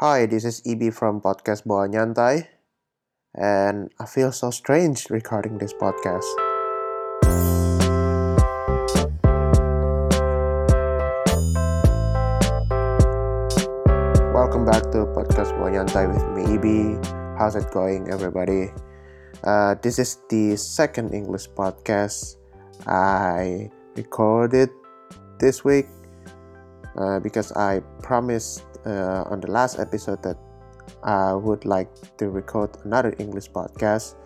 Hi, this is EB from podcast Bawa Nyantai, and I feel so strange recording this podcast. Welcome back to podcast Bawa Nyantai with me, EB. How's it going, everybody? Uh, this is the second English podcast I recorded this week uh, because I promised uh, on the last episode that I would like to record another English podcast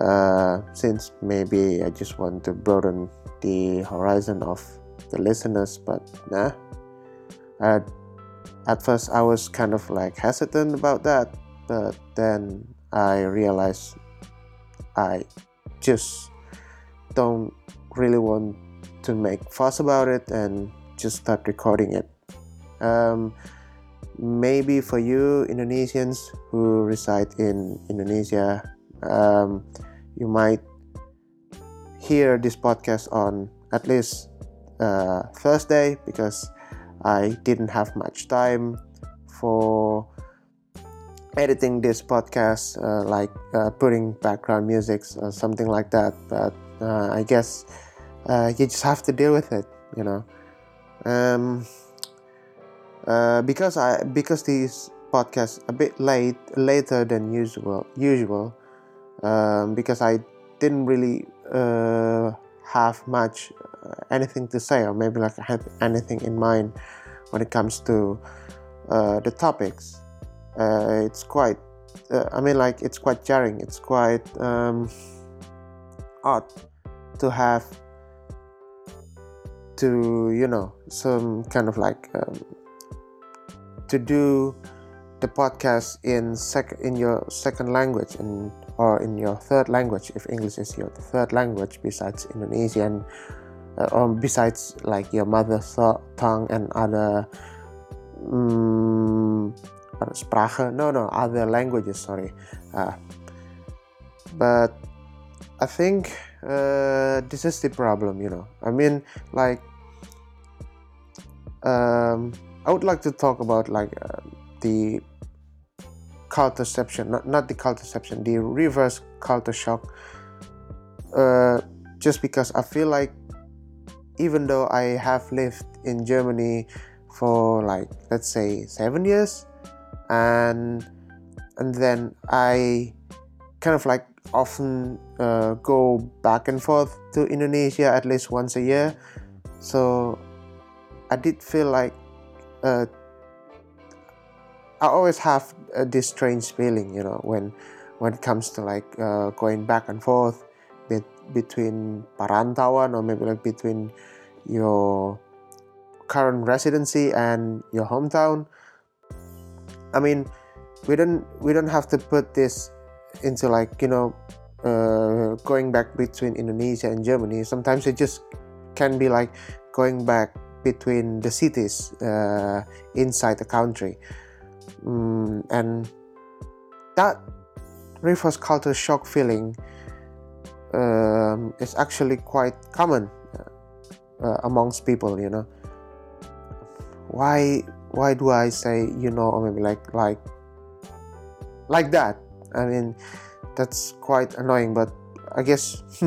uh, since maybe I just want to broaden the horizon of the listeners, but nah. At first, I was kind of like hesitant about that, but then I realized I just don't really want to make fuss about it and just start recording it. Um, maybe for you Indonesians who reside in Indonesia, um, you might hear this podcast on at least uh, Thursday because I didn't have much time for editing this podcast, uh, like uh, putting background music or something like that. But uh, I guess uh, you just have to deal with it, you know. Um, uh, because I because these podcasts a bit late later than usual usual um, because I didn't really uh, have much uh, anything to say or maybe like I had anything in mind when it comes to uh, the topics. Uh, it's quite I mean like it's quite jarring. It's quite um, odd to have to you know some kind of like um, to do the podcast in sec in your second language and or in your third language if English is your third language besides Indonesian uh, or besides like your mother tongue and other um, sprache? No no other languages sorry. Uh, but I think uh, this is the problem you know. I mean like um, I would like to talk about like uh, the cultureception, not not the cultureception, the reverse culture shock. Uh, just because I feel like even though I have lived in Germany for like let's say seven years, and and then I kind of like often uh, go back and forth to Indonesia at least once a year, so I did feel like uh, I always have uh, this strange feeling, you know, when when it comes to like uh, going back and forth be- between Perantauan or maybe like between your current residency and your hometown. I mean, we don't we don't have to put this into like you know uh, going back between Indonesia and Germany. Sometimes it just can be like going back between the cities uh, inside the country. Mm, and that reverse culture shock feeling um, is actually quite common uh, uh, amongst people, you know. Why why do I say you know or maybe like like like that? I mean that's quite annoying, but I guess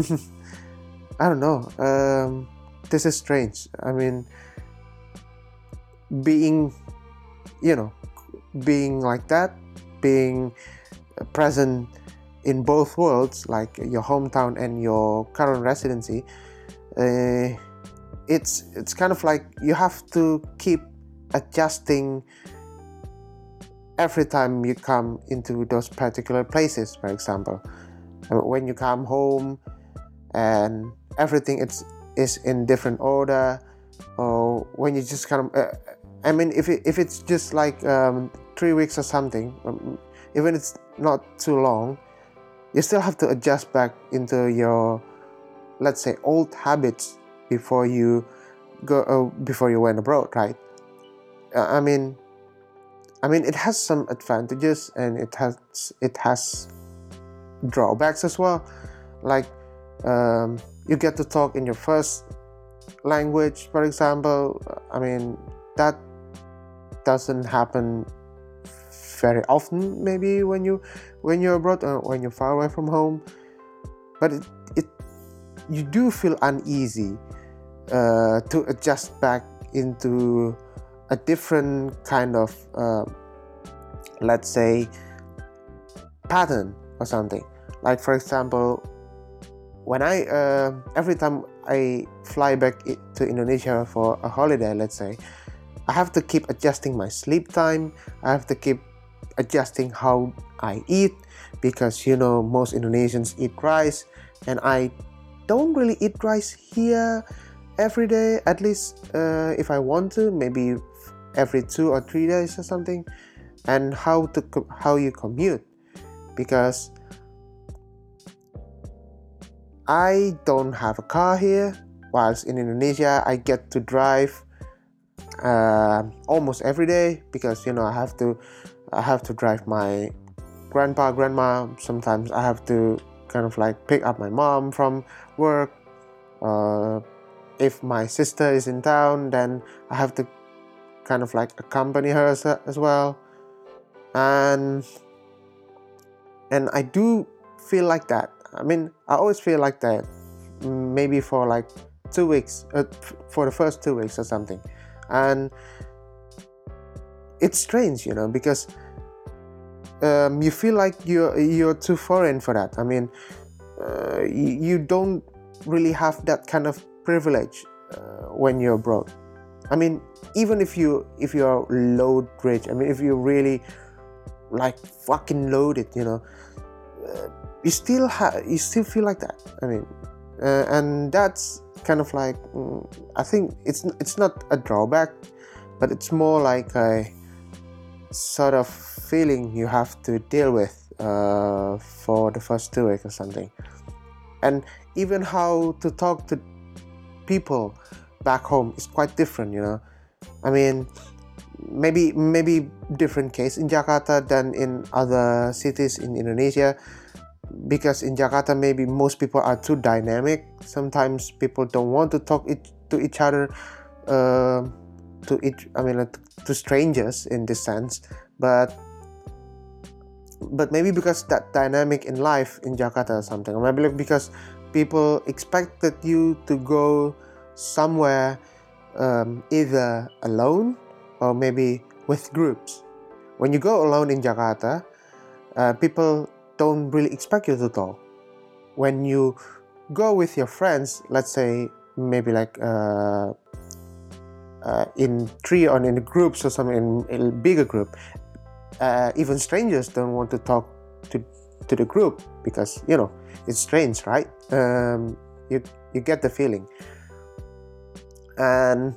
I don't know. Um, this is strange. I mean, being, you know, being like that, being present in both worlds, like your hometown and your current residency, uh, it's it's kind of like you have to keep adjusting every time you come into those particular places. For example, when you come home and everything it's is in different order or when you just kind of uh, i mean if, it, if it's just like um, three weeks or something um, even it's not too long you still have to adjust back into your let's say old habits before you go uh, before you went abroad right? Uh, i mean i mean it has some advantages and it has it has drawbacks as well. Like um, you get to talk in your first language for example. I mean that doesn't happen very often maybe when you when you're abroad or when you're far away from home. But it, it you do feel uneasy uh, to adjust back into a different kind of uh, let's say pattern or something. Like for example when i uh, every time i fly back to indonesia for a holiday let's say i have to keep adjusting my sleep time. I have to keep adjusting how i eat because you know most indonesians eat rice and i don't really eat rice here every day. At least uh, if i want to maybe every two or three days or something. And how to how you commute because I don't have a car here. Whilst in Indonesia I get to drive uh, almost every day because you know I have to I have to drive my grandpa grandma. Sometimes I have to kind of like pick up my mom from work. Uh, if my sister is in town then I have to kind of like accompany her as, as well. And and I do feel like that I mean I always feel like that maybe for like two weeks uh, for the first two weeks or something. And it's strange you know because um, you feel like you're you're too foreign for that. I mean uh, you, you, don't really have that kind of privilege uh, when you're abroad. I mean even if you if you're load rich I mean if you're really like fucking loaded you know uh, you still have you still feel like that i mean uh, and that's kind of like mm, i think it's it's not a drawback but it's more like a sort of feeling you have to deal with uh, for the first two weeks or something. And even how to talk to people back home is quite different you know? I mean maybe maybe different case in Jakarta than in other cities in Indonesia because in Jakarta maybe most people are too dynamic sometimes people don't want to talk it, to each other uh, to each I mean to strangers in this sense but but maybe because that dynamic in life in Jakarta or something or maybe because people expected you to go somewhere um, either alone or maybe with groups. When you go alone in Jakarta, uh, people don't really expect you to talk. When you go with your friends, let's say maybe like uh, uh, in three or in groups or something in, a bigger group, uh, even strangers don't want to talk to to the group because you know it's strange, right? Um, you you get the feeling, and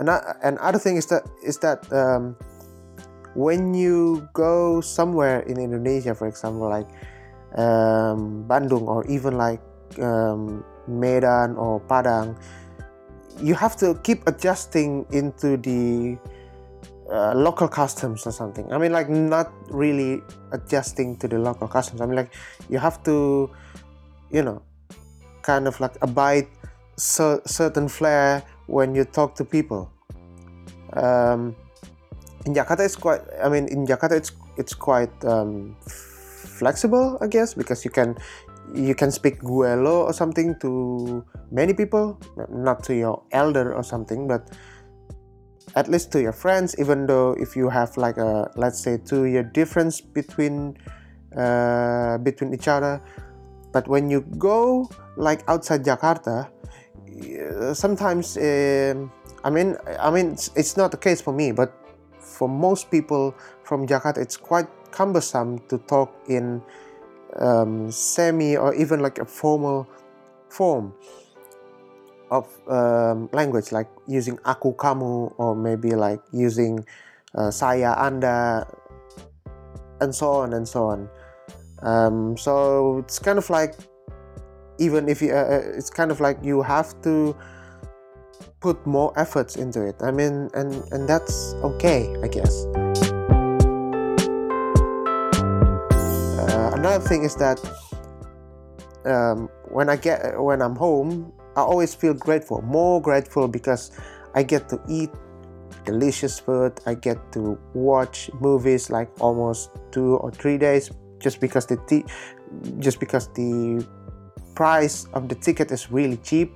and other thing is that is that um, when you go somewhere in Indonesia, for example, like um, Bandung or even like um, Medan or Padang, you have to keep adjusting into the uh, local customs or something. I mean, like not really adjusting to the local customs. I mean, like you have to, you know, kind of like abide cer- certain flair when you talk to people. Um, in Jakarta, it's quite. I mean, in Jakarta, it's it's quite um, flexible, I guess, because you can you can speak Guelo or something to many people, not to your elder or something, but at least to your friends. Even though if you have like a let's say two year difference between uh, between each other, but when you go like outside Jakarta, sometimes. Uh, I mean, I mean, it's, it's not the case for me, but for most people from Jakarta, it's quite cumbersome to talk in um, semi or even like a formal form of um, language, like using aku kamu or maybe like using uh, saya anda and so on and so on. Um, so it's kind of like even if you, uh, uh it's kind of like you have to put more efforts into it. I mean, and and that's okay, I guess. Uh, another thing is that um, when I get when I'm home, I always feel grateful, more grateful because I get to eat delicious food. I get to watch movies like almost two or three days just because the t- just because the price of the ticket is really cheap.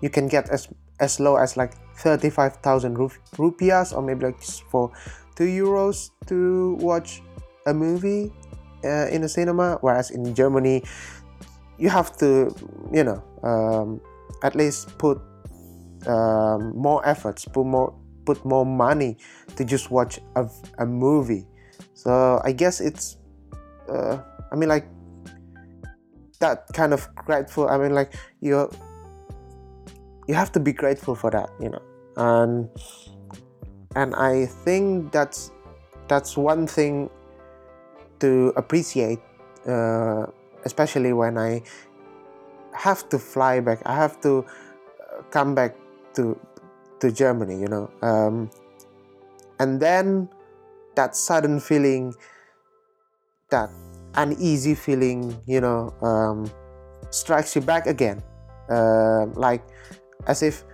You can get as as low as like 35,000 rupiahs or maybe like for 2 euros to watch a movie uh, in a cinema. Whereas in Germany you have to you know um, at least put um, more efforts put more put more money to just watch a, a movie. So I guess it's uh, I mean like that kind of grateful I mean like you you have to be grateful for that you know? And and I think that's that's one thing to appreciate uh, especially when I have to fly back I have to uh, come back to to Germany you know? Um, and then that sudden feeling that uneasy feeling you know um, strikes you back again. Uh, like as if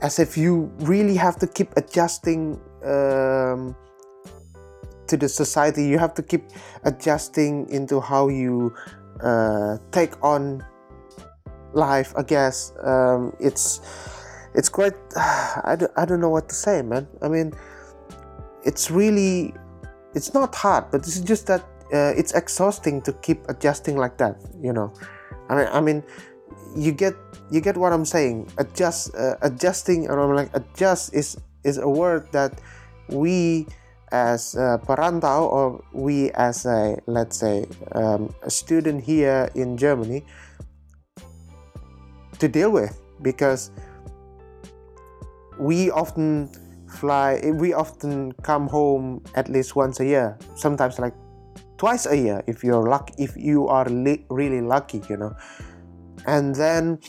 as if you really have to keep adjusting um, to the society. You have to keep adjusting into how you uh, take on life i guess. Um, it's it's quite I don't, I don't know what to say man. I mean it's really it's not hard but it's just that uh, it's exhausting to keep adjusting like that you know? I mean i mean you get you get what i'm saying. Adjust uh, adjusting and i'm like adjust is is a word that we as a perantau or we as a let's say um, a student here in Germany to deal with because we often fly we often come home at least once a year sometimes like twice a year if you're lucky if you are li- really lucky you know and then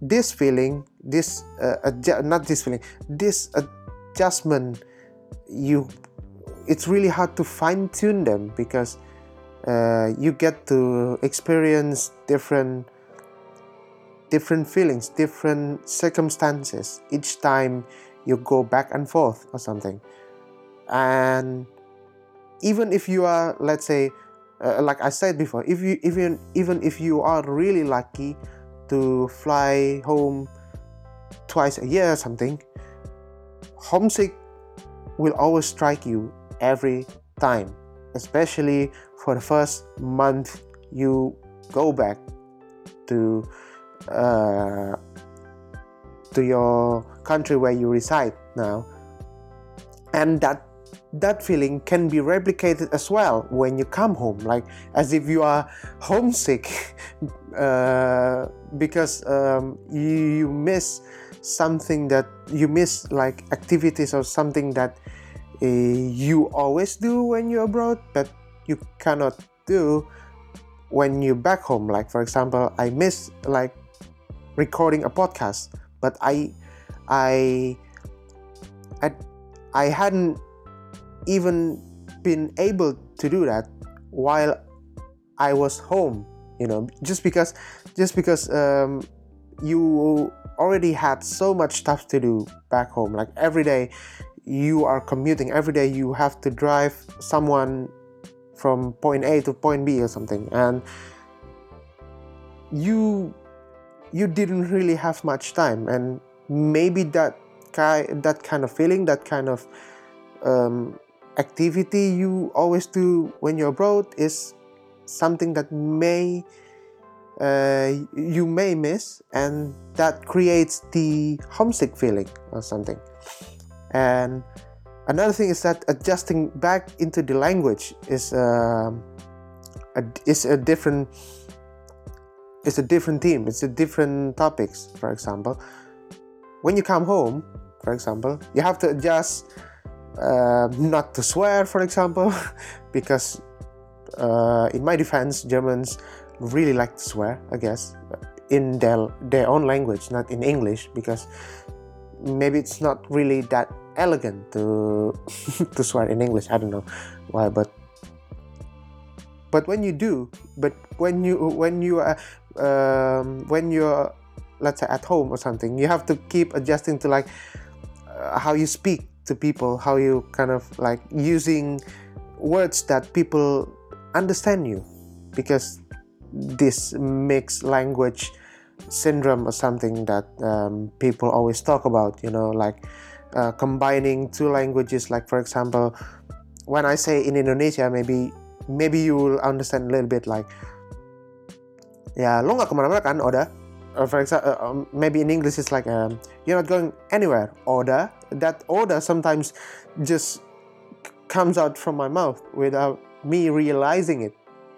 this feeling this uh, adju- not this feeling this adjustment you it's really hard to fine tune them because uh, you get to experience different different feelings different circumstances each time you go back and forth or something. And even if you are let's say uh, like i said before if you even even if you are really lucky to fly home twice a year or something homesick will always strike you every time, especially for the first month you go back to uh, to your country where you reside now, and that that feeling can be replicated as well when you come home, like as if you are homesick uh, because um, you, you miss something that you miss like activities or something that uh, you always do when you're abroad but you cannot do when you're back home. Like for example i miss like recording a podcast but i i i, I hadn't even been able to do that while i was home you know just because just because um, you already had so much stuff to do back home. Like every day you are commuting every day you have to drive someone from point a to point b or something. And you you didn't really have much time. And maybe that kind that kind of feeling that kind of um, activity you always do when you're abroad is something that may uh, you may miss, and that creates the homesick feeling or something. And another thing is that adjusting back into the language is uh, a, is a different it's a different theme. It's a different topics. For example, when you come home, for example, you have to adjust uh, not to swear, for example, because uh, in my defense, Germans really like to swear, I guess, in their their own language, not in English, because maybe it's not really that elegant to to swear in English. I don't know why, but but when you do, but when you when you are um, when you're let's say at home or something you have to keep adjusting to like uh, how you speak to people how you kind of like using words that people understand you because this mixed language syndrome or something that um, people always talk about you know like uh, combining two languages. Like for example when i say in indonesia maybe maybe you will understand a little bit like ya lo nggak kemana-mana kan Oda or for example uh, um, maybe in english it's like um, you're not going anywhere Order. That order sometimes just comes out from my mouth without me realizing it.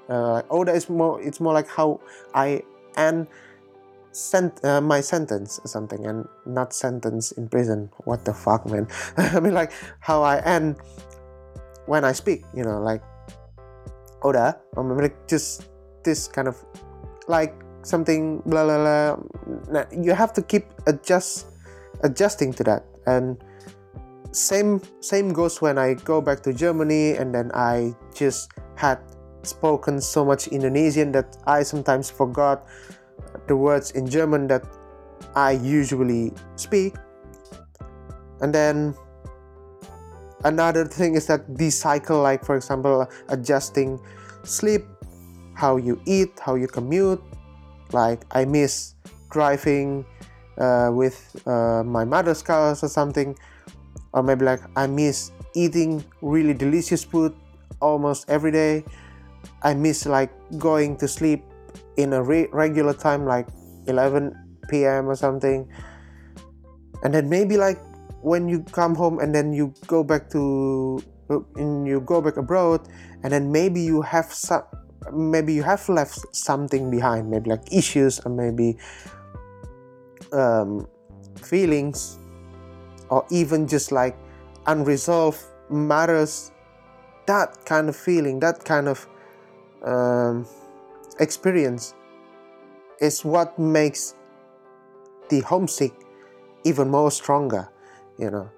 Uh, Oda is more it's more like how I end sent uh, my sentence or something and not sentence in prison. What the fuck man? I mean like how I end when I speak you know like order. I mean like just this kind of like something blah blah blah you have to keep adjust adjusting to that and same same goes when i go back to germany and then i just had spoken so much indonesian that i sometimes forgot the words in german that i usually speak and then another thing is that this cycle like for example adjusting sleep how you eat, how you commute. Like I miss driving uh, with uh, my mother's cars or something, or maybe like I miss eating really delicious food almost every day. I miss like going to sleep in a re- regular time, like 11 p.m. or something. And then maybe like when you come home and then you go back to and you go back abroad and then maybe you have some maybe you have left something behind maybe like issues or maybe um, feelings or even just like unresolved matters that kind of feeling that kind of um, experience is what makes the homesick even more stronger you know.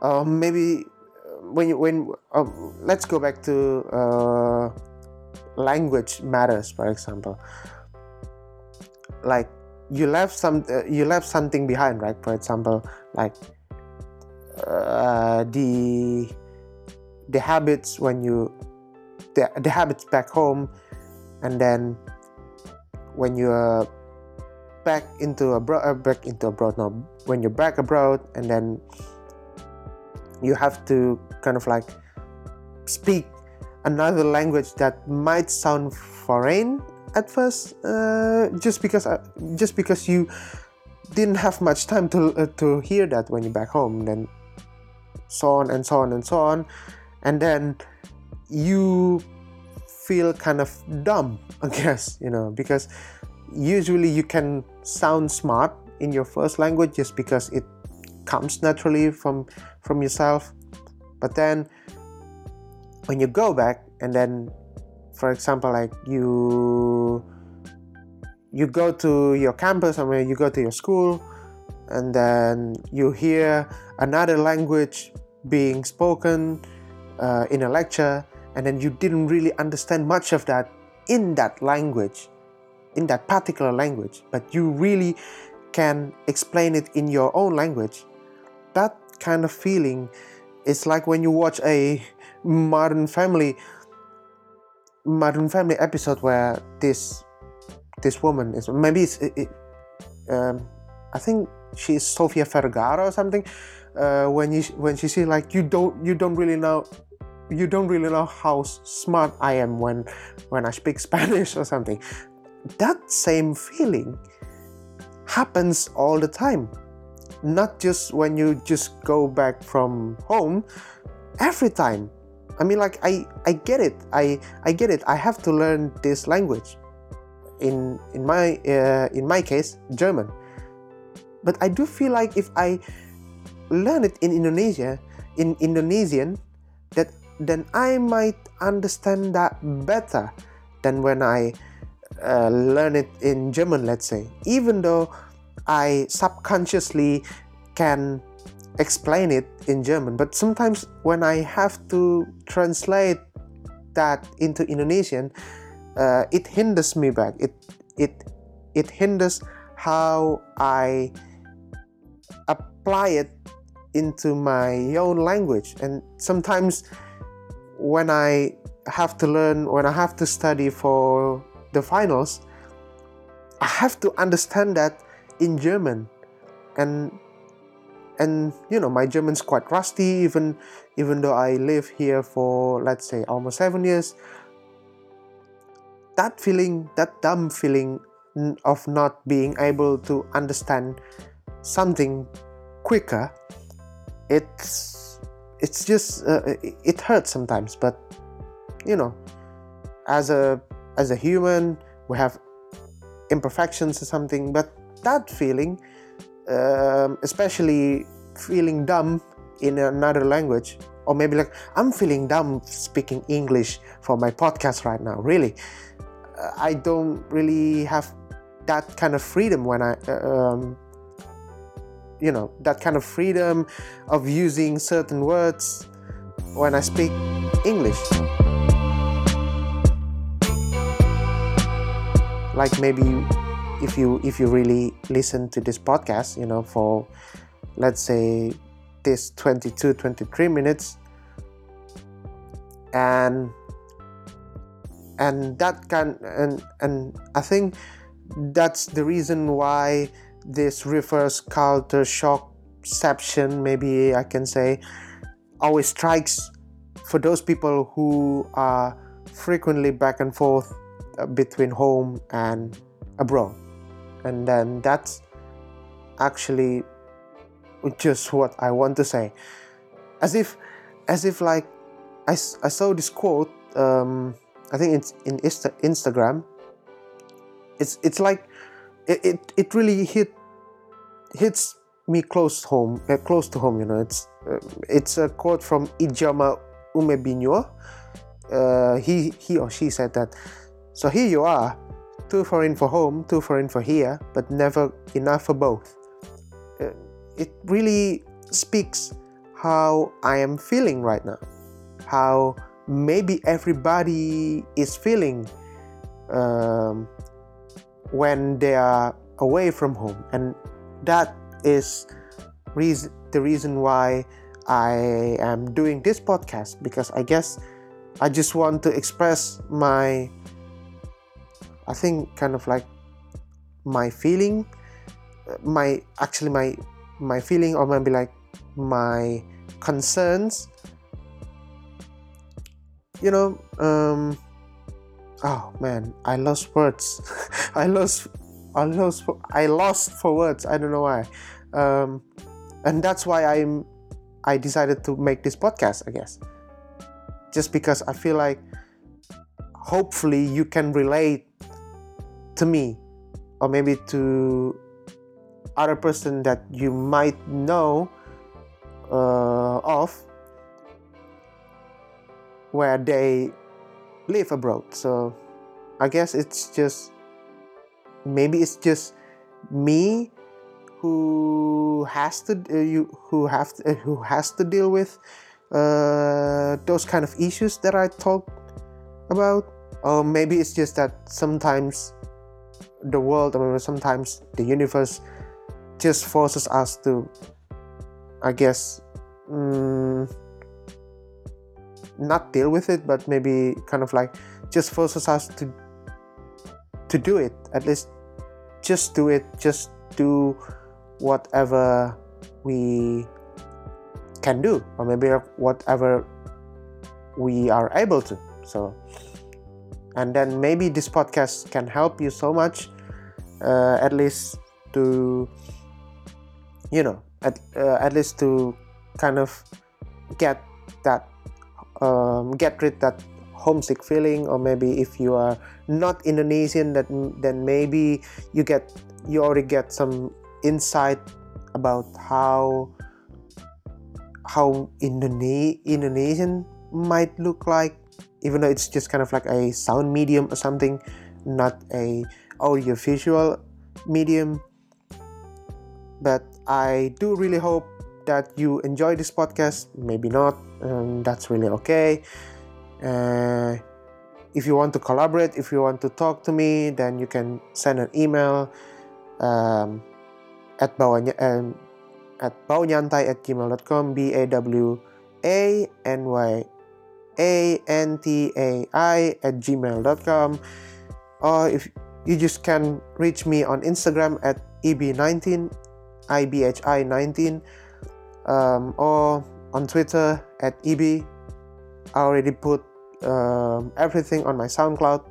Uh, maybe when you when uh, let's go back to uh, language matters for example. Like you left some uh, you left something behind right? For example like uh, the the habits when you the, the habits back home and then when you're back into abroad uh, back into abroad now when you're back abroad and then you have to kind of like speak another language that might sound foreign at first, uh, just because uh, just because you didn't have much time to uh, to hear that when you're back home, then so on and so on and so on, and then you feel kind of dumb, I guess, you know, because usually you can sound smart in your first language just because it comes naturally from from yourself, but then when you go back and then for example like you you go to your campus or you go to your school and then you hear another language being spoken uh, in a lecture and then you didn't really understand much of that in that language in that particular language but you really can explain it in your own language. That kind of feeling is like when you watch a Modern Family Modern Family episode where this this woman is maybe it's it, it, um, I think she's Sofia Vergara or something. Uh, when you when she see like you don't you don't really know you don't really know how smart I am when when I speak Spanish or something. That same feeling happens all the time. Not just when you just go back from home, every time I mean, like I I get it. I I get it. I have to learn this language. In in my uh, in my case, German. But I do feel like if I learn it in Indonesia, in Indonesian, that then I might understand that better than when I uh, learn it in German. Let's say, even though I subconsciously can explain it in German, but sometimes when I have to translate that into Indonesian, uh, it hinders me back. It it it hinders how I apply it into my own language. And sometimes when I have to learn, when I have to study for the finals, I have to understand that in German. And and you know my German's quite rusty even even though I live here for let's say almost seven years. That feeling, that dumb feeling of not being able to understand something quicker, it's it's just uh, it hurts sometimes. But you know, as a as a human, we have imperfections or something. But that feeling, um, especially feeling dumb in another language, or maybe like I'm feeling dumb speaking English for my podcast right now. Really, uh, I don't really have that kind of freedom when I, uh, um, you know, that kind of freedom of using certain words when I speak English. Like maybe if you if you really listen to this podcast, you know, for let's say this 22 23 minutes and and that can and and I think that's the reason why this reverse culture shockception maybe I can say always strikes for those people who are frequently back and forth uh, between home and abroad and then that's actually just what I want to say. As if as if like I, I saw this quote um, I think it's in Insta- Instagram. It's it's like it, it, it really hit hits me close home uh, close to home you know. It's uh, it's a quote from Ijeoma Umebinyuo. Uh, he he or she said that so here you are too foreign for home too foreign for here but never enough for both. Uh, it really speaks how I am feeling right now. How maybe everybody is feeling um, when they are away from home. And that is reason, the reason why i am doing this podcast because i guess i just want to express my i think kind of like my feeling my actually my my feeling or maybe like my concerns. You know um oh man i lost words. I lost i lost i lost for words. I don't know why. Um, and that's why i'm i decided to make this podcast i guess. Just because i feel like hopefully you can relate to me or maybe to other person that you might know uh, of where they live abroad. So I guess it's just maybe it's just me who has to uh, you who have to, uh, who has to deal with uh, those kind of issues that I talked about, or maybe it's just that sometimes the world, or sometimes the universe, just forces us to, I guess, um, not deal with it, but maybe kind of like just forces us to to do it. At least just do it. Just do whatever we can do, or maybe whatever we are able to. So, and then maybe this podcast can help you so much, uh, at least to, you know, at uh, at least to kind of get that um, get rid that homesick feeling. Or maybe if you are not indonesian that then maybe you get you already get some insight about how how Indone- indonesian might look like even though it's just kind of like a sound medium or something not a audio visual medium. But i do really hope that you enjoy this podcast. Maybe not um, that's really okay. Uh, if you want to collaborate if you want to talk to me then you can send an email um, at bawahnya um, at bawnyantai at gmail.com b a w a n y a n t a i at gmail.com or if you just can reach me on Instagram at eb19 ibhi19 um, or on Twitter at eb. I already put um, everything on my SoundCloud,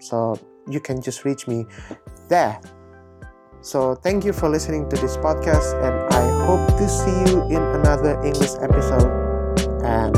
so you can just reach me there. So thank you for listening to this podcast, and I hope to see you in another English episode. And